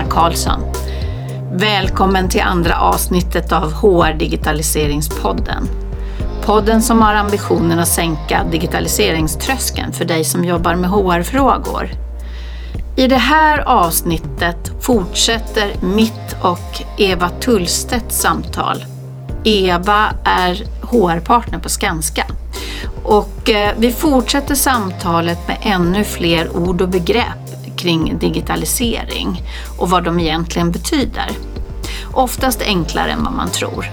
Anna Karlsson. Välkommen till andra avsnittet av HR Digitaliseringspodden. Podden som har ambitionen att sänka digitaliseringströskeln för dig som jobbar med HR-frågor. I det här avsnittet fortsätter mitt och Eva Tullstedts samtal. Eva är HR-partner på Skanska. Och eh, vi fortsätter samtalet med ännu fler ord och begrepp kring digitalisering och vad de egentligen betyder. Oftast enklare än vad man tror.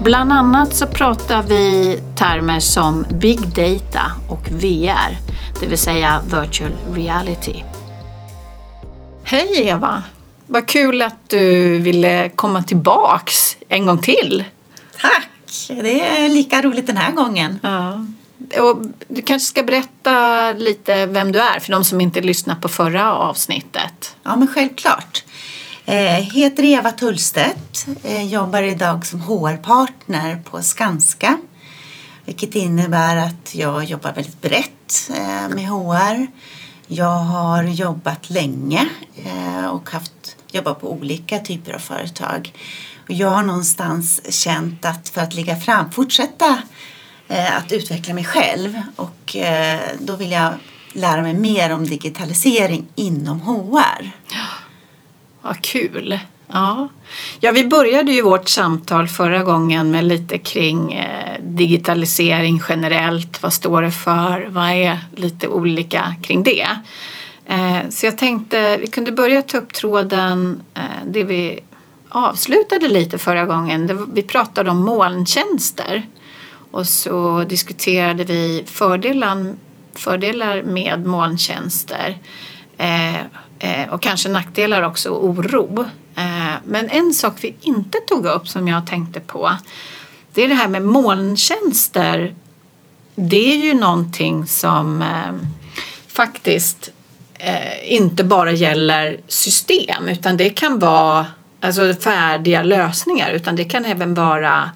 Bland annat så pratar vi termer som Big Data och VR, det vill säga Virtual Reality. Hej Eva! Vad kul att du ville komma tillbaks en gång till. Tack! Det är lika roligt den här gången. Ja. Och du kanske ska berätta lite vem du är för de som inte lyssnade på förra avsnittet. Ja, men självklart. Eh, heter Eva Tullstedt. Eh, jobbar idag som HR-partner på Skanska. Vilket innebär att jag jobbar väldigt brett eh, med HR. Jag har jobbat länge eh, och haft jobbat på olika typer av företag. Och jag har någonstans känt att för att ligga fram, fortsätta Eh, att utveckla mig själv och eh, då vill jag lära mig mer om digitalisering inom HR. Vad kul! Ja. ja, vi började ju vårt samtal förra gången med lite kring eh, digitalisering generellt. Vad står det för? Vad är lite olika kring det? Så jag tänkte vi kunde börja ta upp tråden, det vi avslutade lite förra gången. Vi pratade om molntjänster och så diskuterade vi fördelar, fördelar med molntjänster eh, eh, och kanske nackdelar också och oro. Eh, men en sak vi inte tog upp som jag tänkte på det är det här med molntjänster. Det är ju någonting som eh, faktiskt eh, inte bara gäller system utan det kan vara alltså färdiga lösningar utan det kan även vara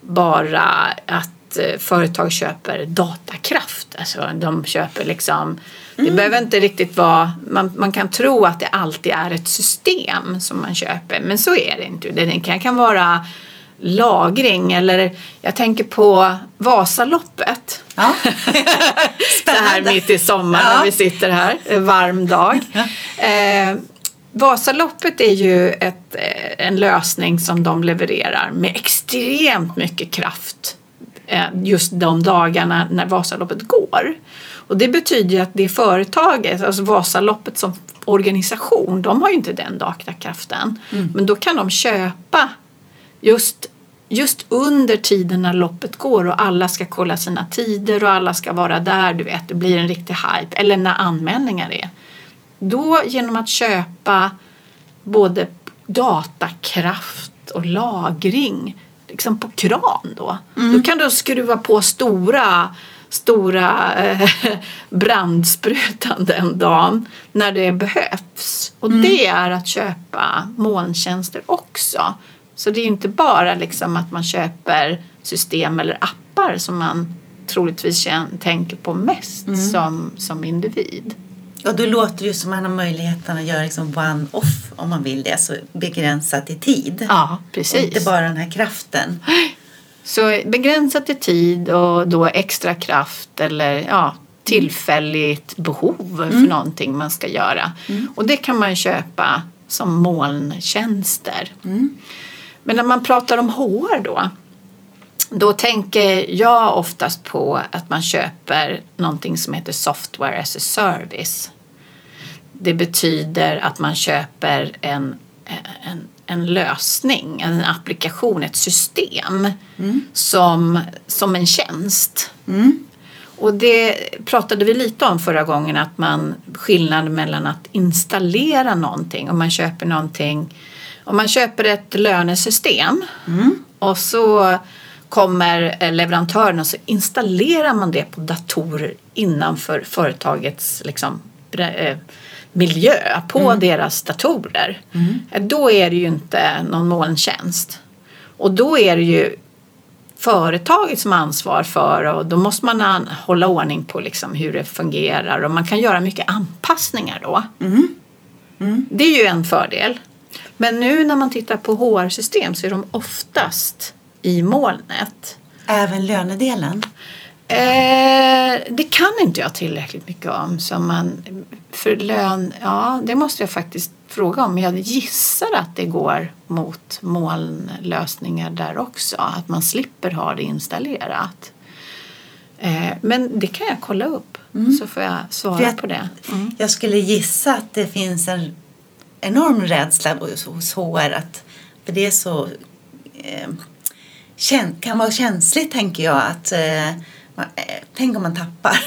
bara att eh, företag köper datakraft. Alltså de köper liksom det mm. behöver inte riktigt vara, man, man kan tro att det alltid är ett system som man köper men så är det inte. Det kan, kan vara lagring eller jag tänker på Vasaloppet. Ja. så här mitt i sommaren ja. när vi sitter här, en varm dag. Eh, Vasaloppet är ju ett, eh, en lösning som de levererar med extremt mycket kraft just de dagarna när Vasaloppet går. Och det betyder ju att det företaget, alltså Vasaloppet som organisation, de har ju inte den datakraften. Mm. Men då kan de köpa just, just under tiden när loppet går och alla ska kolla sina tider och alla ska vara där, du vet, det blir en riktig hype. Eller när anmälningar är. Då genom att köpa både datakraft och lagring liksom på kran då. Mm. Då kan du skruva på stora stora eh, brandsprutan den dagen när det behövs. Och mm. det är att köpa molntjänster också. Så det är inte bara liksom att man köper system eller appar som man troligtvis tänker på mest mm. som, som individ. Ja, då låter det ju som att man har möjligheten att göra liksom one-off om man vill det, alltså begränsat i tid. Ja, precis. Och inte bara den här kraften. Så begränsat i tid och då extra kraft eller ja, tillfälligt behov mm. för någonting man ska göra. Mm. Och det kan man köpa som molntjänster. Mm. Men när man pratar om HR då då tänker jag oftast på att man köper någonting som heter software as a service. Det betyder att man köper en, en, en lösning, en applikation, ett system mm. som, som en tjänst. Mm. Och det pratade vi lite om förra gången, att man skillnad mellan att installera någonting om man köper någonting, om man köper ett lönesystem mm. och så kommer leverantören och så installerar man det på datorer innanför företagets liksom, eh, miljö på mm. deras datorer. Mm. Då är det ju inte någon molntjänst. Och då är det ju företaget som har ansvar för och då måste man hålla ordning på liksom hur det fungerar och man kan göra mycket anpassningar då. Mm. Det är ju en fördel. Men nu när man tittar på HR-system så är de oftast i molnet. Även lönedelen? Eh, det kan inte jag tillräckligt mycket om. Som man, för lön, ja det måste jag faktiskt fråga om. Jag gissar att det går mot molnlösningar där också. Att man slipper ha det installerat. Eh, men det kan jag kolla upp. Så får jag svara jag, på det. Jag skulle gissa att det finns en enorm rädsla hos HR. Att, för det är så, eh, kan vara känsligt tänker jag. att eh, man, eh, Tänk om man tappar.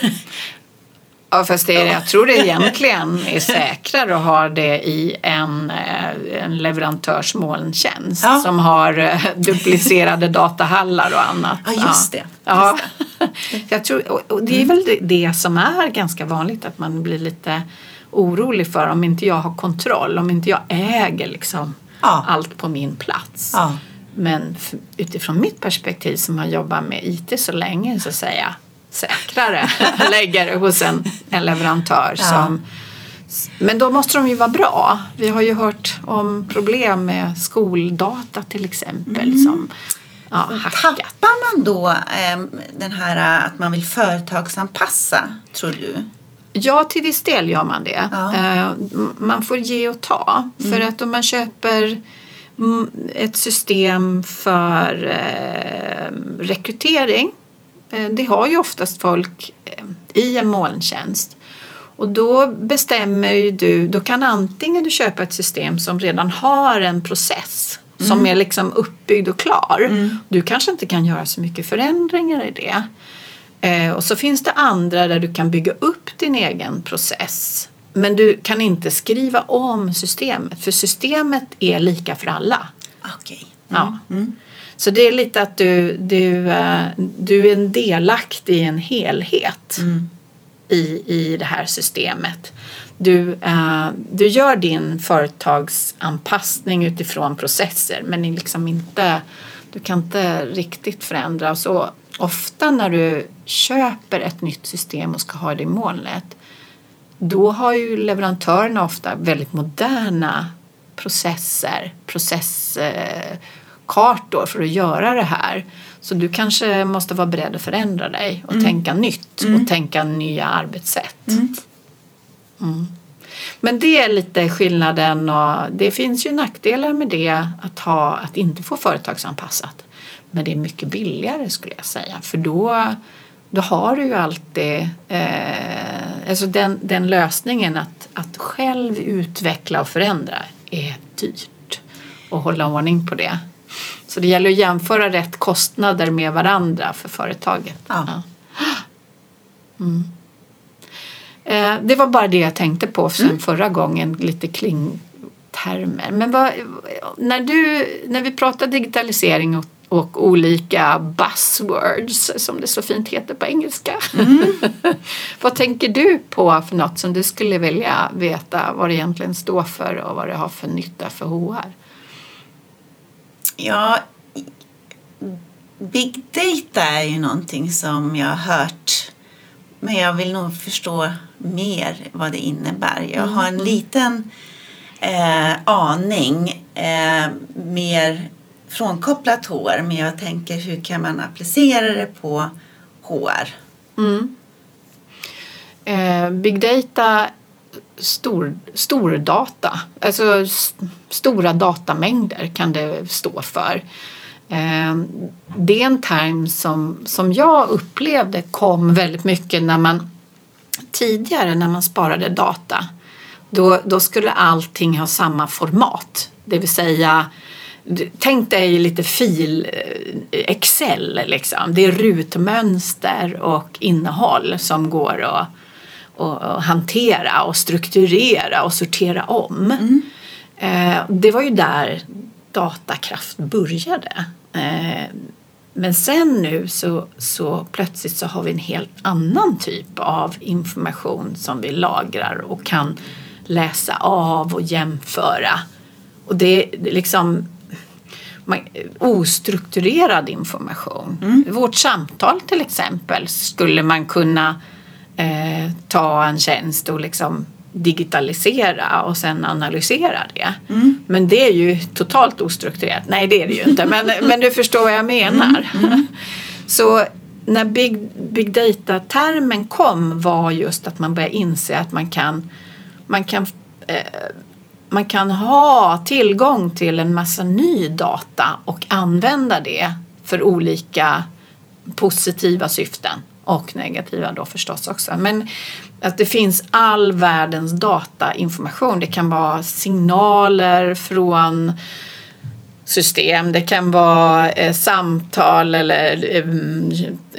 Ja, fast det, jag tror det egentligen är säkrare att ha det i en, eh, en leverantörs molntjänst Ja. som har duplicerade datahallar och annat. Ja, just det. Ja. Jag tror, och- det är väl det, det som är ganska vanligt att man blir lite orolig för om inte jag har kontroll, om inte jag äger liksom Ja. allt på min plats. Ja. Men utifrån mitt perspektiv som har jobbat med IT så länge så säger jag säkrare lägger det hos en, en leverantör. Ja. Som, men då måste de ju vara bra. Vi har ju hört om problem med skoldata till exempel Mm. som ja, hackat. Tappar man då eh, den här eh, att man vill företagsanpassa, tror du? Ja, till viss del gör man det. Ja. Eh, Man får ge och ta. För att om man köper mm, ett system för eh, rekrytering eh, det har ju oftast folk eh, i en molntjänst. Och då bestämmer ju du, då kan antingen du köpa ett system som redan har en process som är liksom uppbyggd och klar. Du kanske inte kan göra så mycket förändringar i det. Eh, och så finns det andra där du kan bygga upp din egen process. Men du kan inte skriva om systemet för systemet är lika för alla. Okej. Ja. Så det är lite att du, du, eh, du är en delaktig i en helhet i, i det här systemet. Du, eh, du gör din företagsanpassning utifrån processer men är liksom inte, du kan inte riktigt förändra. Så ofta när du köper ett nytt system och ska ha det i molnet då har ju leverantörerna ofta väldigt moderna processer, processkartor för att göra det här. Så du kanske måste vara beredd att förändra dig och tänka nytt och tänka nya arbetssätt. Mm. Men det är lite skillnaden och det finns ju nackdelar med det att, ha, att inte få företagsanpassat. Men det är mycket billigare skulle jag säga för då, då har du ju alltid eh, alltså den, den lösningen att, att själv utveckla och förändra är dyrt och hålla ordning på det. Så det gäller att jämföra rätt kostnader med varandra för företaget. Ja. Mm. Eh, Det var bara det jag tänkte på sen förra gången, lite klingtermer. Men vad, när, du, när vi pratar digitalisering och, och olika buzzwords, som det så fint heter på engelska. vad tänker du på för något som du skulle vilja veta vad det egentligen står för och vad det har för nytta för HR? Ja, big data är ju någonting som jag har hört. Men jag vill nog förstå mer vad det innebär. Jag har en liten eh, aning, eh, mer frånkopplat HR. Men jag tänker hur kan man applicera det på HR? Mm. Eh, big data, stor, stordata, alltså st stora datamängder kan det stå för. Eh, det är en term som, som jag upplevde kom väldigt mycket när man tidigare när man sparade data då, då skulle allting ha samma format. Det vill säga Tänk dig lite fil eh, Excel liksom. Det är rutmönster och innehåll som går att att hantera och strukturera och sortera om. Mm. det var ju där datakraft började. Eh, men sen nu så, så plötsligt så har vi en helt annan typ av information som vi lagrar och kan läsa av och jämföra. Och det är liksom ostrukturerad information. Vårt samtal till exempel skulle man kunna eh, ta en tjänst och liksom digitalisera och sen analysera det. Mm. Men det är ju totalt ostrukturerat. Nej, det är det ju inte. Men, men du förstår vad jag menar. Mm. Mm. Så när big, big data-termen kom var just att man började inse att man kan, man kan eh, man kan ha tillgång till en massa ny data och använda det för olika positiva syften och negativa då förstås också. Men att det finns all världens datainformation. Det kan vara signaler från system. Det kan vara eh, samtal eller eh,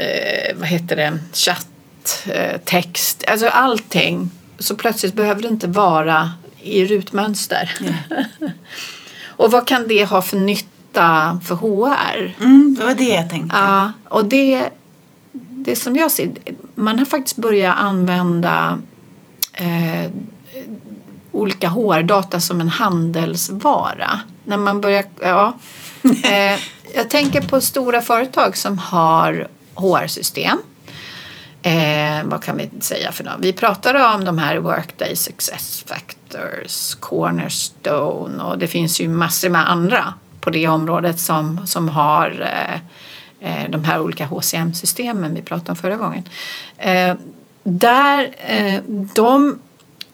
eh vad heter det, chatt, eh, text, alltså allting. Så plötsligt behöver det inte vara i rutmönster. Yeah. och vad kan det ha för nytta för HR? Mm, det var det jag tänkte. Ja, och det, det som jag ser, man har faktiskt börjat använda eh, olika HR-data som en handelsvara. När man börjar, ja. Eh, jag tänker på stora företag som har HR-system. Eh, vad kan vi säga för något? Vi pratade om de här Workday Success Factors, Cornerstone och det finns ju massor med andra på det området som, som har eh, eh de här olika HCM-systemen vi pratade om förra gången. Eh, där, eh, de,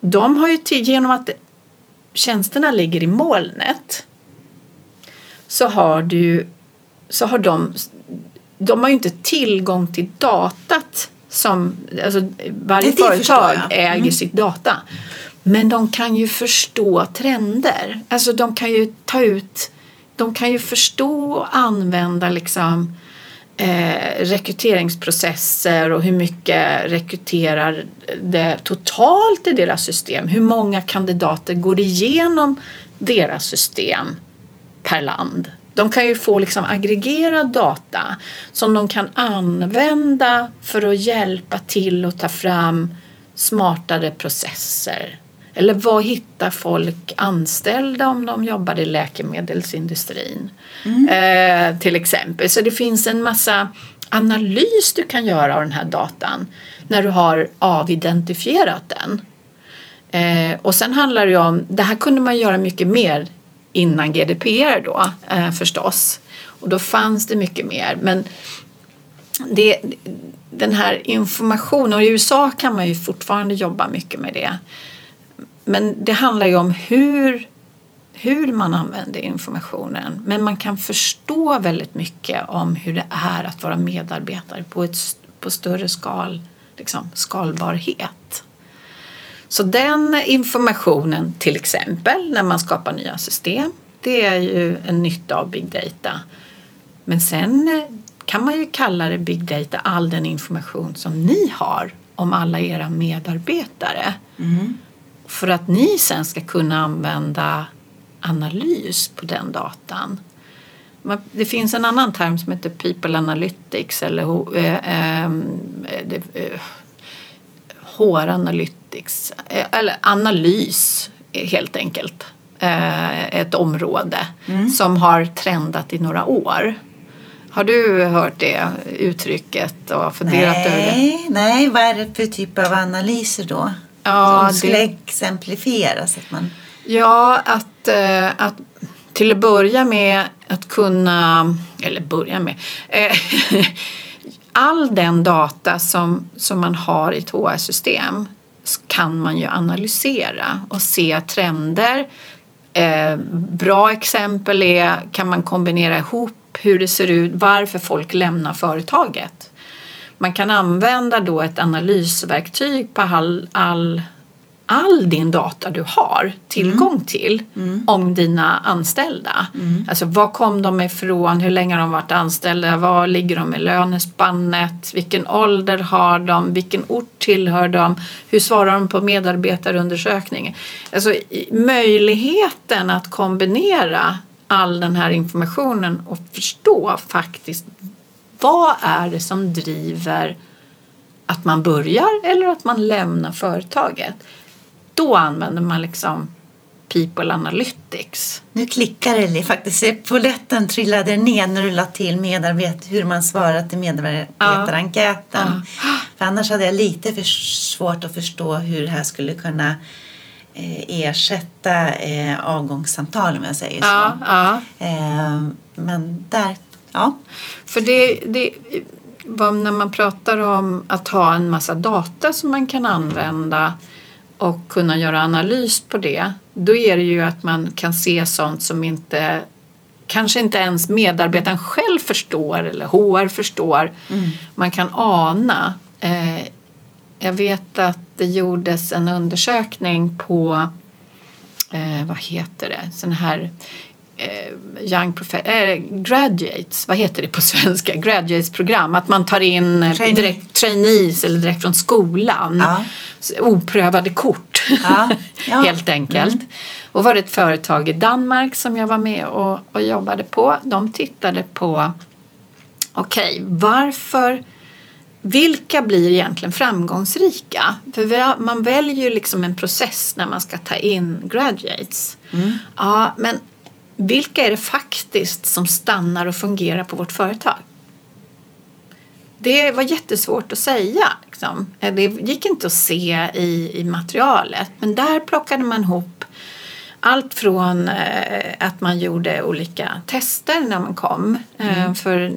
de har ju till, genom att tjänsterna ligger i molnet så har du så har de de har ju inte tillgång till datat som alltså, varje det företag äger mm. sitt data. Men de kan ju förstå trender. Alltså de kan ju ta ut, de kan ju förstå och använda liksom eh, rekryteringsprocesser och hur mycket rekryterar det totalt i deras system. Hur många kandidater går igenom deras system per land. De kan ju få liksom aggregerad data som de kan använda för att hjälpa till att ta fram smartare processer. Eller vad hittar folk anställda om de jobbar i läkemedelsindustrin? Mm. Eh, till exempel. Så det finns en massa analys du kan göra av den här datan när du har avidentifierat den. Eh, och sen handlar det ju om, det här kunde man göra mycket mer innan GDPR då eh, förstås. Och då fanns det mycket mer. Men det, den här informationen, och i USA kan man ju fortfarande jobba mycket med det. Men det handlar ju om hur, hur man använder informationen. Men man kan förstå väldigt mycket om hur det är att vara medarbetare på, ett, på större skal, liksom, skalbarhet. Så den informationen till exempel när man skapar nya system, det är ju en nytta av big data. Men sen eh, kan man ju kalla det big data all den information som ni har om alla era medarbetare. Mm. För att ni sen ska kunna använda analys på den datan. Det finns en annan term som heter people analytics eller äh, äh, äh, HR-analytics, eh, eller analys helt enkelt. Eh, ett område mm. som har trendat i några år. Har du hört det uttrycket och funderat nej, över det? Nej, vad är det för typ av analyser då? Ja, som skulle det... exemplifieras? Att man... Ja, att, eh, att till att börja med att kunna, eller börja med, all den data som, som man har i ett HR-system kan man ju analysera och se trender. Eh, bra exempel är kan man kombinera ihop hur det ser ut, varför folk lämnar företaget. Man kan använda då ett analysverktyg på all, all all din data du har tillgång mm. till mm. om dina anställda. Mm. Alltså var kom de ifrån, hur länge har de varit anställda, var ligger de i lönespannet, vilken ålder har de, vilken ort tillhör de, hur svarar de på medarbetarundersökningen. Alltså möjligheten att kombinera all den här informationen och förstå faktiskt vad är det som driver att man börjar eller att man lämnar företaget då använder man liksom People Analytics. Nu klickar det faktiskt. Polletten trillade ner när du la till medarbet hur man svarar till medarbetarenkäten. Ja. För annars hade jag lite för svårt att förstå hur det här skulle kunna eh, ersätta eh, avgångssamtal om jag säger så. Ja, ja. Eh, men där, ja. För det, det när man pratar om att ha en massa data som man kan använda och kunna göra analys på det, då är det ju att man kan se sånt som inte kanske inte ens medarbetaren själv förstår eller HR förstår. Mm. Man kan ana. Eh, jag vet att det gjordes en undersökning på eh, vad heter det, sån här young äh, graduates, vad heter det på svenska, graduates-program, att man tar in eh, Trainee. direkt trainees eller direkt från skolan, ja. oprövade kort ja. Ja. helt enkelt. Mm. Och var det ett företag i Danmark som jag var med och, och jobbade på, de tittade på okej, okay, varför vilka blir egentligen framgångsrika? För man väljer ju liksom en process när man ska ta in graduates. Mm. Ja, men vilka är det faktiskt som stannar och fungerar på vårt företag? Det var jättesvårt att säga. Liksom. Eh, det gick inte att se i, i materialet men där plockade man ihop allt från eh, att man gjorde olika tester när man kom. Eh, mm. För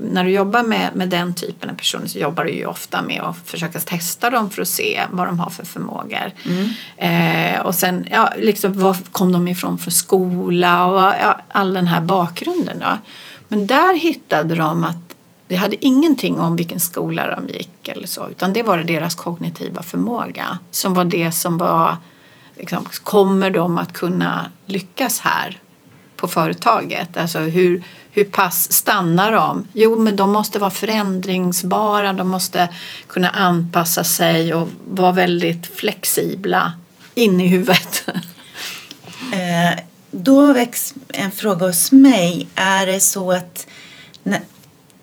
när du jobbar med, med den typen av personer så jobbar du ju ofta med att försöka testa dem för att se vad de har för förmågor. Mm. Eh, och sen, ja, liksom, var kom de ifrån för skola och ja, all den här bakgrunden. Då. Men där hittade de att det hade ingenting om vilken skola de gick eller så utan det var deras kognitiva förmåga som var det som var liksom, kommer de att kunna lyckas här på företaget? Alltså hur, hur pass stannar de? Jo, men de måste vara förändringsbara, de måste kunna anpassa sig och vara väldigt flexibla in i huvudet. Eh, då väcks en fråga hos mig. Är det så att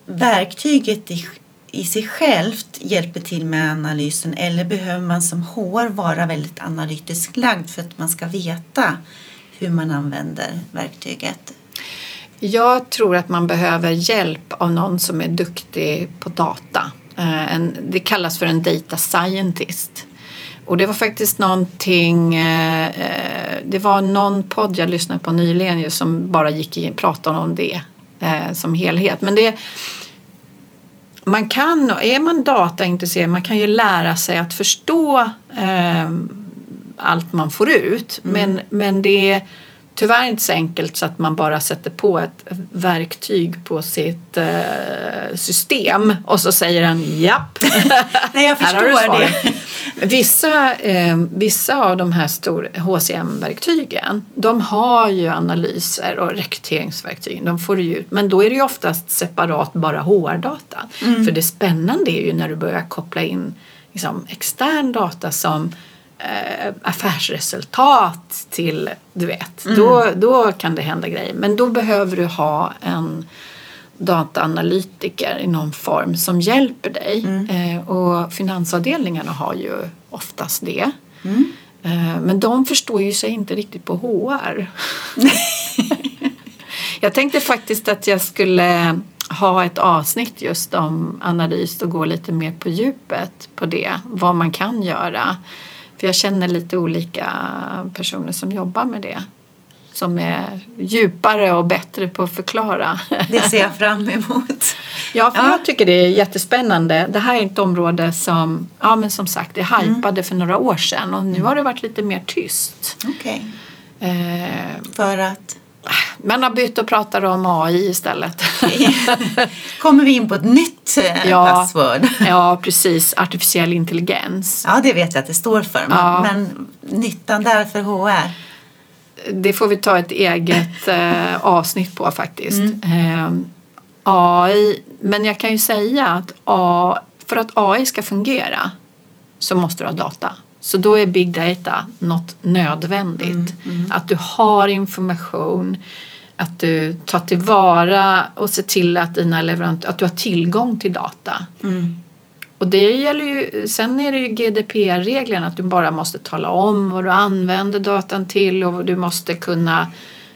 verktyget i i sig självt hjälper till med analysen eller behöver man som HR vara väldigt analytiskt lagd för att man ska veta hur man använder verktyget? Jag tror att man behöver hjälp av någon som är duktig på data. Eh, det kallas för en data scientist. Och det var faktiskt någonting, eh, eh, det var någon podd jag lyssnade på nyligen som bara gick in och pratade om det som helhet. Men det, man kan, är man dataintresserad, man kan ju lära sig att förstå eh, allt man får ut. Mm. Men, men det är tyvärr inte så enkelt så att man bara sätter på ett verktyg på sitt eh, system och så säger den japp. Nej, jag förstår det. Vissa, eh, vissa av de här stora HCM-verktygen de har ju analyser och rekryteringsverktyg. De får ut, men då är det ju oftast separat bara HR-data. Mm. För det spännande är ju när du börjar koppla in liksom, extern data som eh, affärsresultat till, du vet, mm. då, då kan det hända grejer. Men då behöver du ha en dataanalytiker i någon form som hjälper dig. Mm. Eh, och finansavdelningarna har ju oftast det. Mm. Eh, men de förstår ju sig inte riktigt på HR. jag tänkte faktiskt att jag skulle ha ett avsnitt just om analys och gå lite mer på djupet på det. Vad man kan göra. För jag känner lite olika personer som jobbar med det. Som är djupare och bättre på att förklara. Det ser jag fram emot. Ja, för ja. jag tycker det är jättespännande. Det här är ett område som, ja men som sagt, det hypade mm. för några år sedan och nu har det varit lite mer tyst. Okej. Okay. Eh, för att? Man har bytt och pratar om AI istället. Kommer vi in på ett nytt eh, ja, password? ja, precis. Artificiell intelligens. Ja, det vet jag att det står för. Men, ja. men nyttan där för HR? Det får vi ta ett eget eh, avsnitt på faktiskt. Mm. Eh, AI, men jag kan ju säga att A, för att AI ska fungera så måste du ha data. Så då är big data något nödvändigt. Mm, mm. Att du har information, att du tar tillvara och ser till att dina leverantörer, att du har tillgång till data. Mm. Och det gäller ju, sen är det ju GDPR-reglerna att du bara måste tala om vad du använder datan till och du måste kunna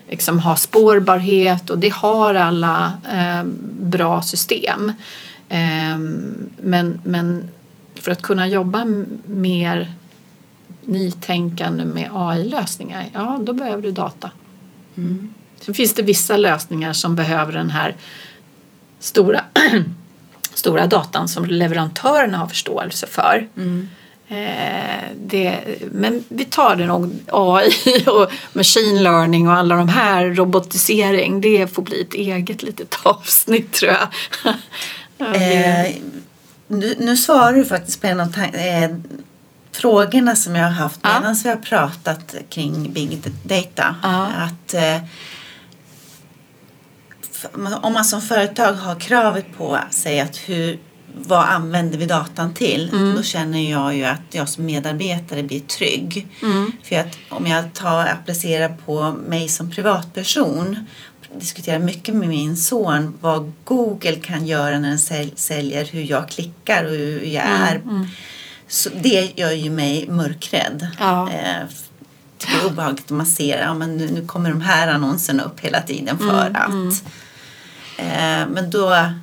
liksom ha spårbarhet och det har alla eh, bra system. Eh, men, men för att kunna jobba mer nytänkande med AI-lösningar, ja då behöver du data. Mm. Sen finns det vissa lösningar som behöver den här stora, stora datan som leverantörerna har förståelse för. Mm. Eh, det, men vi tar det nog AI och machine learning och alla de här robotisering. Det får bli ett eget litet avsnitt tror jag. eh, nu, nu svarar du faktiskt på en av eh, frågorna som jag har haft medan ja. vi har pratat kring big data. Ja. Att eh, om man som företag har kravet på sig att hur, vad använder vi datan till? Mm. Då känner jag ju att jag som medarbetare blir trygg. Mm. För att om jag tar, applicerar på mig som privatperson diskuterar mycket med min son vad Google kan göra när den säljer hur jag klickar och hur jag mm, är. Mm. Så det gör ju mig mörkrädd. Ja. Eh, det är obehagligt om man ser att ja, nu, nu kommer de här annonserna upp hela tiden för mm, att mm. Eh, men då har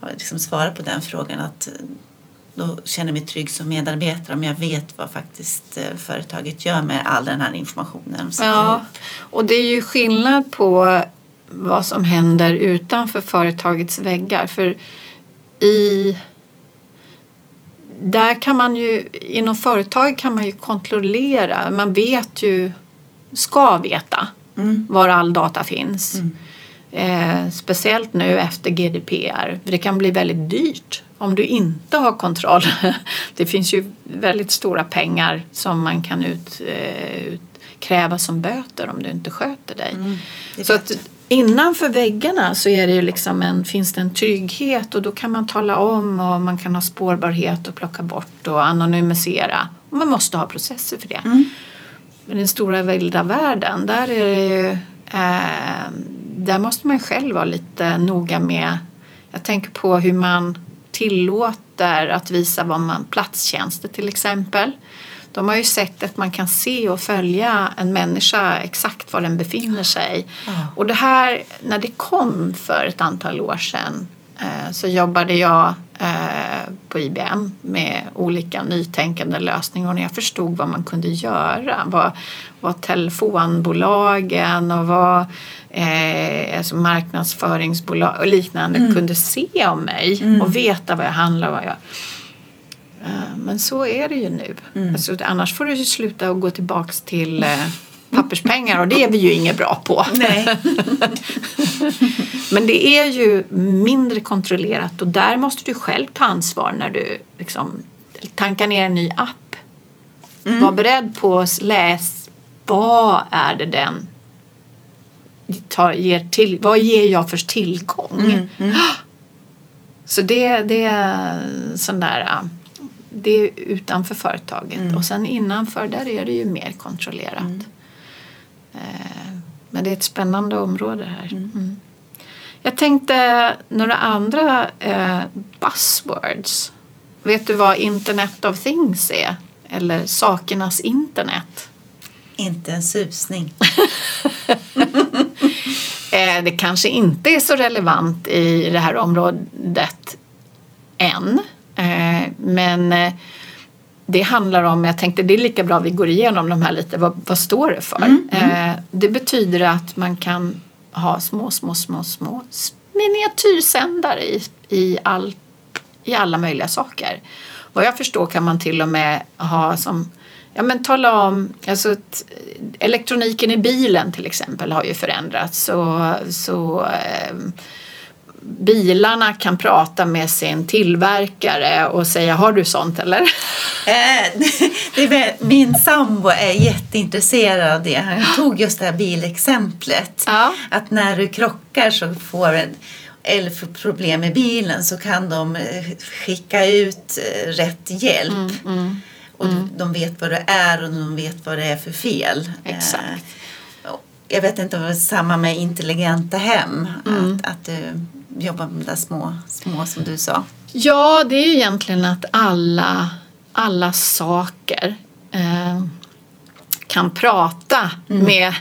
jag liksom svarat på den frågan att då känner jag mig trygg som medarbetare om jag vet vad faktiskt eh, företaget gör med all den här informationen. Ja, och det är ju skillnad på vad som händer utanför företagets väggar. För i där kan man ju, inom företag kan man ju kontrollera, man vet ju, ska veta mm. var all data finns. Mm. Eh, speciellt nu efter GDPR. För det kan bli väldigt dyrt om du inte har kontroll. det finns ju väldigt stora pengar som man kan ut, eh, utkräva som böter om du inte sköter dig. Mm, så att innanför väggarna så är det liksom en, finns det en trygghet och då kan man tala om och man kan ha spårbarhet och plocka bort och anonymisera. Och man måste ha processer för det. Mm. Men den stora vilda världen, där är det ju, eh, där måste man själv vara lite noga med. Jag tänker på hur man tillåter att visa vad man, platstjänster till exempel. De har ju sett att man kan se och följa en människa exakt var den befinner sig. Mm. Och det här, när det kom för ett antal år sedan eh, så jobbade jag eh, på IBM med olika nytänkande lösningar och när jag förstod vad man kunde göra, vad, vad telefonbolagen och vad eh, alltså marknadsföringsbolag och liknande mm. kunde se om mig mm. och veta vad jag handlar och vad jag men så är det ju nu. Mm. Alltså, annars får du ju sluta och gå tillbaks till eh, papperspengar och det är vi ju inget bra på. Nej. Men det är ju mindre kontrollerat och där måste du själv ta ansvar när du liksom tankar ner en ny app. Mm. Var beredd på att läsa vad är det den tar, ger till, vad ger jag för tillgång? Mm. Mm. Så det, det är sån där det är utanför företaget mm. och sen innanför där är det ju mer kontrollerat. Mm. Eh, men det är ett spännande område här. Mm. mm. Jag tänkte några andra eh, buzzwords. Vet du vad Internet of Things är? Eller sakernas internet? Inte en susning. eh, det kanske inte är så relevant i det här området än. Eh, men eh, det handlar om, jag tänkte det är lika bra vi går igenom de här lite, vad, vad står det för? Mm, mm. Eh, det betyder att man kan ha små, små, små, små miniatyrsändare i, i, all, i alla möjliga saker. Vad jag förstår kan man till och med ha som Ja men tala om, alltså elektroniken i bilen till exempel har ju förändrats så, så eh, bilarna kan prata med sin tillverkare och säga har du sånt eller? Eh, min sambo är jätteintresserad av det. Han tog just det här bilexemplet. Ja. Att när du krockar så får en eller får problem med bilen så kan de eh, skicka ut eh, rätt hjälp. Mm, mm, och mm. de vet vad det är och de vet vad det är för fel. Exakt. Jag vet inte om det är samma med intelligenta hem. Mm. Att, att du jobba med de där små, små som du sa. Ja, det är ju egentligen att alla, alla saker eh, kan prata med,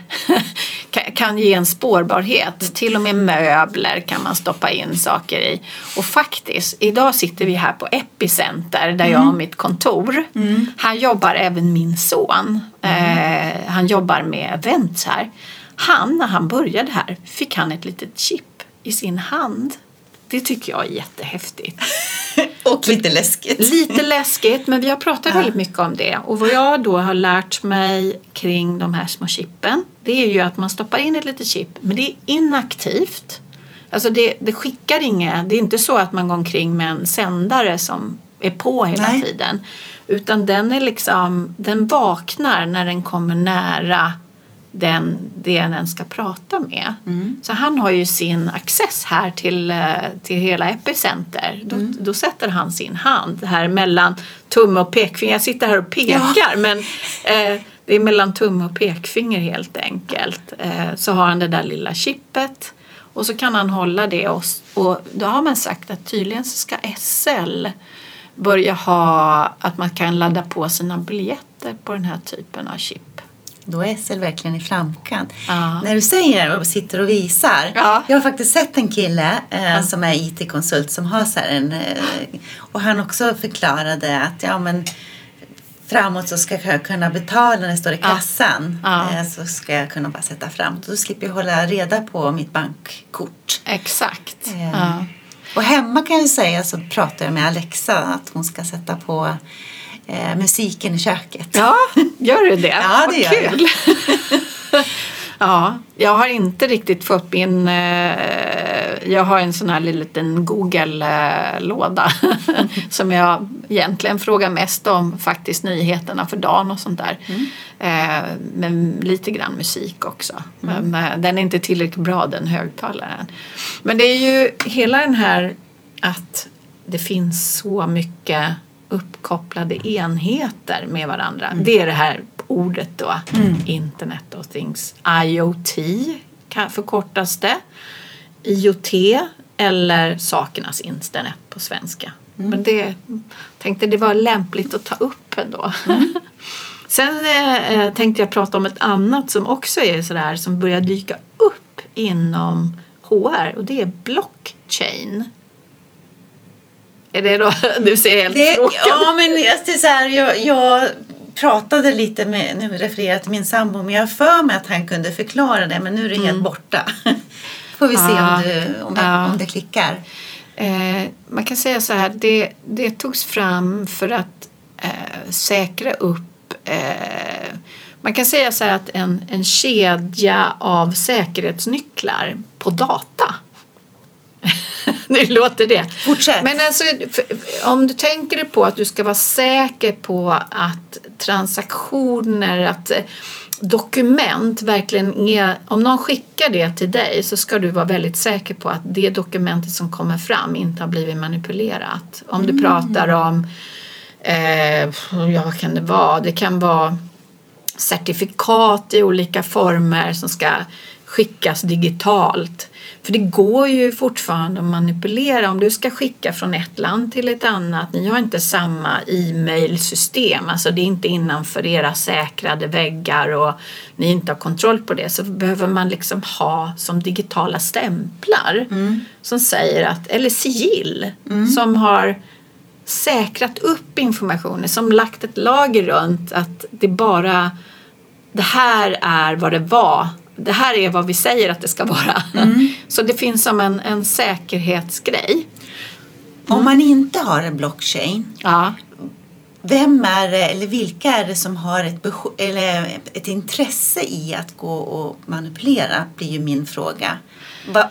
kan- ge en spårbarhet. Till och med möbler kan man stoppa in saker i. Och faktiskt, idag sitter vi här på Epicenter där jag har mitt kontor. Här jobbar även min son. Eh, han jobbar med events här. Han, när han började här, fick han ett litet chip i sin hand. Det tycker jag är jättehäftigt. Och lite läskigt. Lite läskigt, men vi har pratat väldigt mycket om det. Och vad jag då har lärt mig kring de här små chippen, det är ju att man stoppar in ett litet chip, men det är inaktivt. Alltså det, det skickar inget, det är inte så att man går omkring med en sändare som är på hela Nej. tiden. Utan den är liksom, den vaknar när den kommer nära den, den ska prata med. Så han har ju sin access här till, eh, till hela Epicenter. Då, då sätter han sin hand här mellan tumme och pekfinger. Jag sitter här och pekar men eh, det är mellan tumme och pekfinger helt enkelt. Eh, så har han det där lilla chippet och så kan han hålla det och, och då har man sagt att tydligen så ska SL börja ha att man kan ladda på sina biljetter på den här typen av chip. Då är SL verkligen i framkant. Ja. När du säger och sitter och visar. Ja. Jag har faktiskt sett en kille eh, som är IT-konsult som har så här en... Eh, och han också förklarade att ja men framåt så ska jag kunna betala när det står i Ja. kassan. Ja. Eh, så ska jag kunna bara sätta framåt. Då slipper jag hålla reda på mitt bankkort. Exakt. Eh, Ja. Och hemma kan jag säga så pratar jag med Alexa att hon ska sätta på eh, musiken i köket. ja, gör du det? Ja, det Vad gör jag. kul. ja, jag har inte riktigt fått min... Eh, jag har en sån här liten Google-låda som jag egentligen frågar mest om faktiskt nyheterna för dagen och sånt där. Eh, men lite grann musik också. Men eh, den är inte tillräckligt bra den högtalaren. Men det är ju hela den här att det finns så mycket uppkopplade enheter med varandra. Det är det här ordet då, Internet of Things. IoT förkortas det. IoT eller sakernas internet på svenska. Men det tänkte det var lämpligt att ta upp ändå. Sen eh, tänkte jag prata om ett annat som också är sådär som börjar dyka upp inom HR och det är blockchain. Är det då, du ser helt Det, frågande ja, men det är så här, jag, jag pratade lite med, nu refererar jag till min sambo, men jag har för mig att han kunde förklara det, men nu är det helt borta. Får vi se Ja. om, du, om, Ja. om det klickar. Eh, man kan säga så här, det, det togs fram för att eh, säkra upp eh, man kan säga så här att en, en kedja av säkerhetsnycklar på data. nu låter det. Fortsätt. Men alltså, om du tänker dig på att du ska vara säker på att transaktioner, att eh, dokument verkligen är, om någon skickar det till dig så ska du vara väldigt säker på att det dokumentet som kommer fram inte har blivit manipulerat. Om du pratar om, eh, ja vad kan det vara, det kan vara certifikat i olika former som ska skickas digitalt. För det går ju fortfarande att manipulera om du ska skicka från ett land till ett annat. Ni har inte samma e-mailsystem, alltså det är inte innanför era säkrade väggar och ni inte har kontroll på det så behöver man liksom ha som digitala stämplar som säger att, eller sigill som har säkrat upp informationen, som lagt ett lager runt att det bara det här är vad det var. Det här är vad vi säger att det ska vara. Så det finns som en, en säkerhetsgrej. Om man inte har en blockchain, Ja. vem är det, eller vilka är det som har ett, eller ett intresse i att gå och manipulera, blir ju min fråga. Va,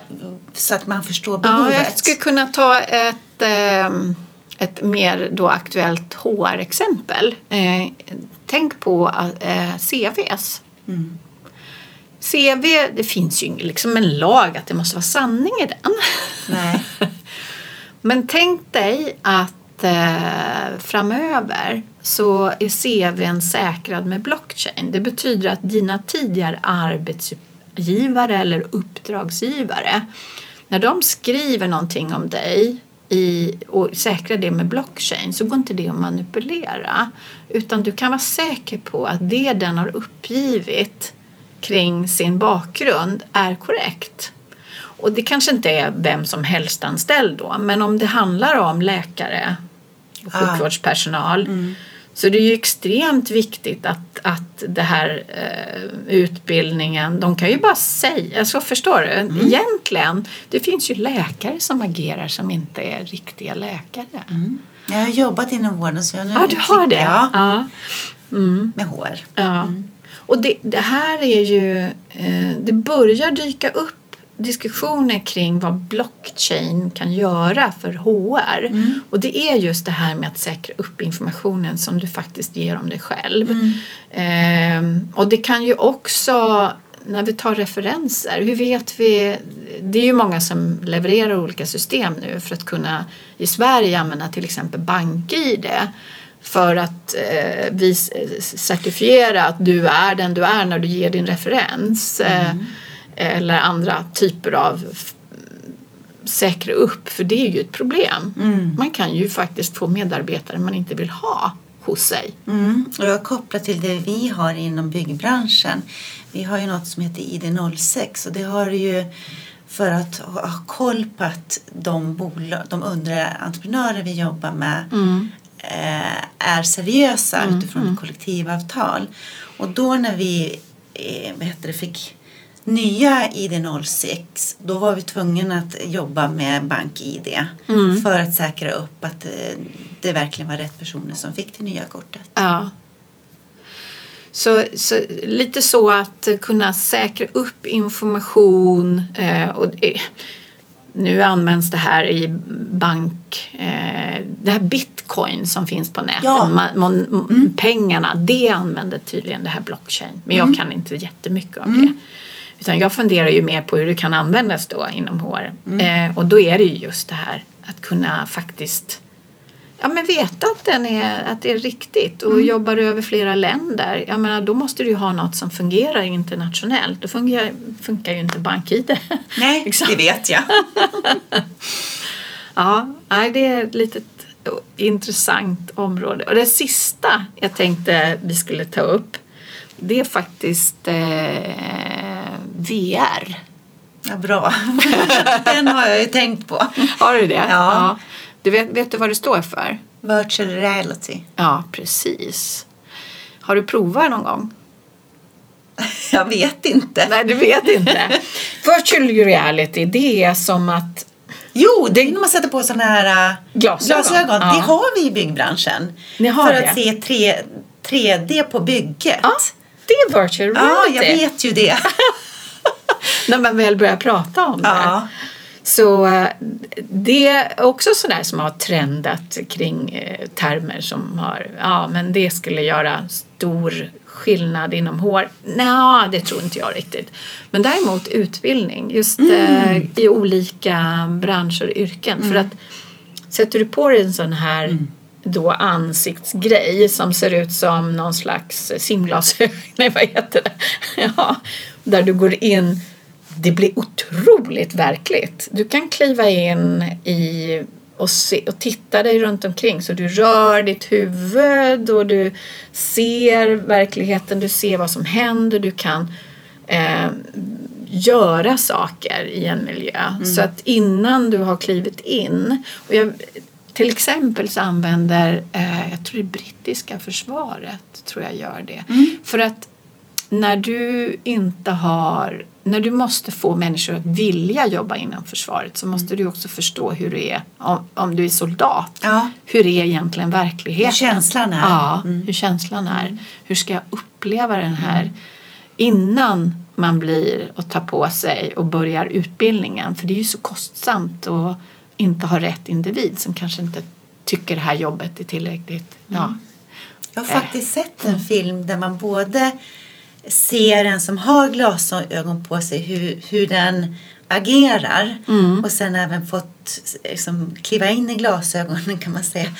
så att man förstår ja, behovet. jag skulle kunna ta ett, ehm, ett mer då aktuellt HR-exempel. Eh, tänk på eh, CVs. CV, det finns ju liksom en lag att det måste vara sanning i den. Nej. Men tänk dig att eh, framöver så är CVn säkrad med blockchain. Det betyder att dina tidigare arbetsgivare eller uppdragsgivare när de skriver någonting om dig i, och säkra det med blockchain så går inte det att manipulera. Utan du kan vara säker på att det den har uppgivit kring sin bakgrund är korrekt. Och det kanske inte är vem som helst anställd då, men om det handlar om läkare och Ah. sjukvårdspersonal Mm. så det är ju extremt viktigt att, att det här eh, utbildningen, de kan ju bara säga, alltså förstår du? Mm. Egentligen, det finns ju läkare som agerar som inte är riktiga läkare. Jag har jobbat inom vården så jag nu Ja, du har det? Ja, Ja. Mm. med hår. Ja. Och det, det här är ju, eh, det börjar dyka upp diskussioner kring vad blockchain kan göra för HR. Och det är just det här med att säkra upp informationen som du faktiskt ger om dig själv. Ehm, och det kan ju också, när vi tar referenser, hur vet vi? Det är ju många som levererar olika system nu för att kunna i Sverige använda till exempel BankID för att eh, vi certifiera att du är den du är när du ger din referens. Eh, eller andra typer av säkra upp, för det är ju ett problem. Man kan ju faktiskt få medarbetare man inte vill ha hos sig. Mm. Och jag kopplar till det vi har inom byggbranschen. Vi har ju något som heter ID06 och det har ju för att ha koll på att de, bolag, de underentreprenörer vi jobbar med eh, är seriösa utifrån ett kollektivavtal. Och då när vi eh, vad heter det, fick nya ID06 då var vi tvungna att jobba med BankID för att säkra upp att eh, det verkligen var rätt personer som fick det nya kortet. Ja. Så, så lite så att kunna säkra upp information och det, nu används det här i bank, eh, det här bitcoin som finns på nätet, Ja. man, man, pengarna, det använder tydligen det här blockchain. Men jag kan inte jättemycket om det. Utan jag funderar ju mer på hur det kan användas då inom HR. Eh, och då är det ju just det här att kunna faktiskt ja, men veta att, den är, att det är riktigt och jobbar över flera länder. Jag menar, då måste du ju ha något som fungerar internationellt. Då fungerar, funkar ju inte BankID. Nej, Liksom. det vet jag. Ja, nej, det är ett litet intressant område. Och det sista jag tänkte vi skulle ta upp det är faktiskt eh, VR. Ja, bra. Den har jag ju tänkt på. Har du det? Ja. Du vet, vet du vad det står för? Virtual reality. Ja, precis. Har du provat någon gång? Jag vet inte. Nej, du vet inte. Virtual reality, det är som att Jo, det är när man sätter på sådana här äh, Glasögon. glasögon. Ja. Det har vi i byggbranschen. För det? att se 3, 3D på bygget. ja, det är virtual Ja, reality. jag vet ju det. När man väl börjar prata om det. Ja. Så eh, det är också sådär som har trendat kring eh, termer som har, ja men det skulle göra stor skillnad inom hår. Nej, det tror inte jag riktigt. Men däremot utbildning, just eh, i olika branscher och yrken. För att sätter du på dig en sån här då ansiktsgrej som ser ut som någon slags simglasögon, nej vad heter det? Ja, där du går in det blir otroligt verkligt. Du kan kliva in i och, se, och titta dig runt omkring så du rör ditt huvud och du ser verkligheten, du ser vad som händer, du kan eh, göra saker i en miljö. Så att innan du har klivit in, och jag, till exempel så använder, eh, jag tror det brittiska försvaret, tror jag gör det. För att när du inte har när du måste få människor att vilja jobba inom försvaret så måste du också förstå hur det är om, om du är soldat. Ja. Hur är egentligen verkligheten? Hur känslan är. Ja, hur känslan är. Hur ska jag uppleva den här innan man blir och tar på sig och börjar utbildningen? För det är ju så kostsamt att inte ha rätt individ som kanske inte tycker det här jobbet är tillräckligt. Ja. Jag har faktiskt sett en film där man både ser en som har glasögon på sig hur, hur den agerar och sen även fått liksom, kliva in i glasögonen kan man säga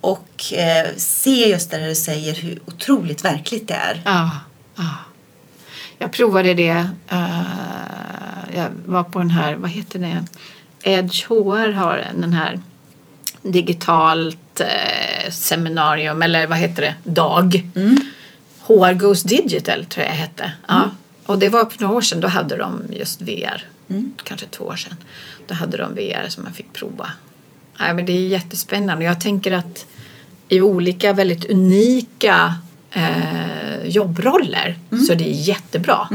och eh, se just det där du säger hur otroligt verkligt det är. Ja, ja. Jag provade det. eh, jag var på den här, vad heter det? Edge HR har den här digitalt eh, seminarium eller vad heter det, dag. HR Goes Digital tror jag hette. Ja. Och det var för några år sedan, då hade de just VR. Kanske två år sedan. Då hade de VR som man fick prova. Nej, men det är jättespännande. Jag tänker att i olika väldigt unika eh, jobbroller så det är jättebra.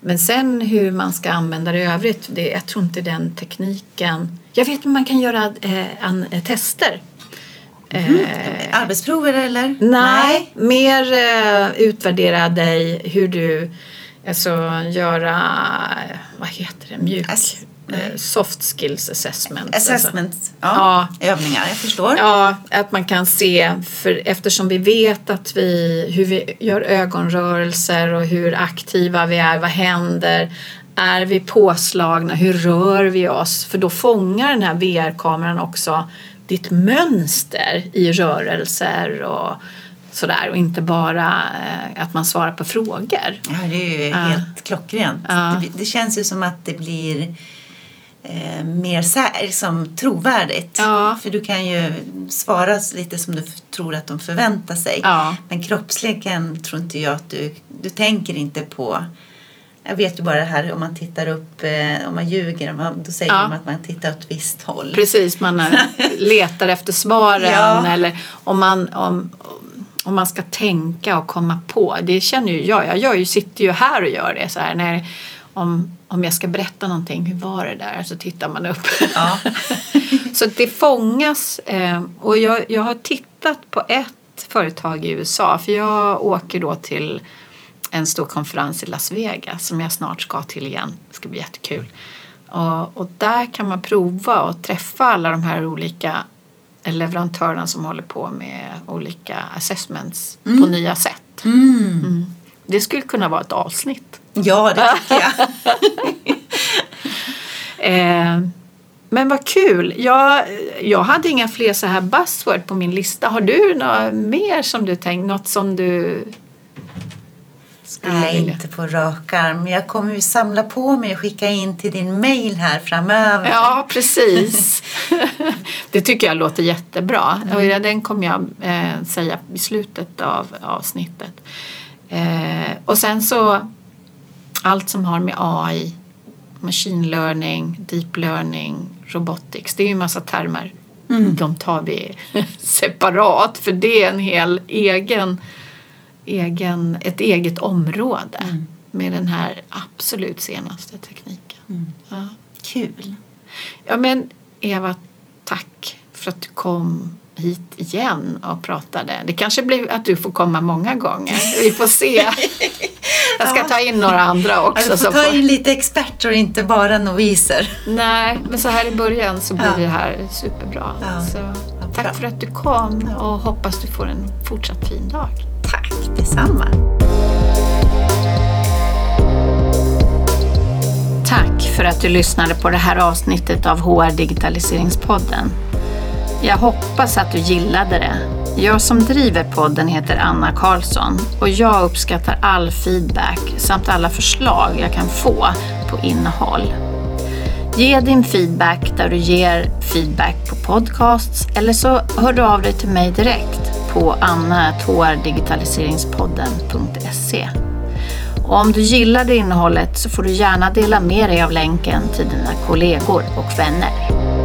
Men sen hur man ska använda det i övrigt, det, jag tror inte den tekniken... Jag vet att man kan göra eh, an, eh, Eh, Arbetsprover eller? Nej, mer eh, utvärdera dig, hur du, alltså göra, vad heter det, mjuk, Ass- eh, soft skills assessment. Alltså. Assessment, ja. övningar, jag förstår. Ja, att man kan se, för eftersom vi vet att vi, hur vi gör ögonrörelser och hur aktiva vi är, vad händer? Är vi påslagna? Hur rör vi oss? För då fångar den här VR-kameran också ditt mönster i rörelser och sådär och inte bara eh, att man svarar på frågor. Ja, det är ju helt klockrent. Ja. Det, det känns ju som att det blir eh, mer sä- liksom, trovärdigt. Ja. För du kan ju svara lite som du tror att de förväntar sig. Ja. Men kroppsligen tror inte jag att du, du tänker inte på jag vet ju bara det här om man tittar upp, eh, om man ljuger, då säger Ja. de att man tittar åt ett visst håll. Precis, man letar efter svaren Ja. eller om man, om, om man ska tänka och komma på. Det känner ju jag. Jag gör ju, sitter ju här och gör det så här. När, om, om jag ska berätta någonting, hur var det där? Så tittar man upp. Ja. så det fångas. Eh, och jag, jag har tittat på ett företag i USA. För jag åker då till en stor konferens i Las Vegas som jag snart ska till igen. Det ska bli jättekul. Och, och där kan man prova och träffa alla de här olika leverantörerna som håller på med olika assessments på nya sätt. Mm. Det skulle kunna vara ett avsnitt. ja, det tycker jag. Eh, men vad kul! Jag, jag hade inga fler så här buzzword på min lista. Har du något mer som du tänkt? Något som du skulle Nej, vilja? inte på rak arm. Jag kommer ju samla på mig och skicka in till din mail här framöver. Ja, precis. det tycker jag låter jättebra. Och ja, den kommer jag eh, säga i slutet av avsnittet. Eh, och sen så allt som har med AI, machine learning, deep learning, robotics. Det är ju en massa termer. De tar vi separat för det är en hel egen, egen ett eget område med den här absolut senaste tekniken. Ja. Kul. Ja men Eva, tack för att du kom hit igen och pratade. Det kanske blir att du får komma många gånger. Vi får se. Jag ska ta in några andra också. Du får ta in lite experter och inte bara noviser. Nej, men så här i början så blir Ja. vi här superbra. Ja, Så, tack för att du kom och hoppas du får en fortsatt fin dag. Tack detsamma. Tack för att du lyssnade på det här avsnittet av HR Digitaliseringspodden. Jag hoppas att du gillade det. Jag som driver podden heter Anna Karlsson och jag uppskattar all feedback samt alla förslag jag kan få på innehåll. Ge din feedback där du ger feedback på podcasts eller så hör du av dig till mig direkt på anna.hrdigitaliseringspodden.se. Och om du gillade innehållet så får du gärna dela med dig av länken till dina kollegor och vänner.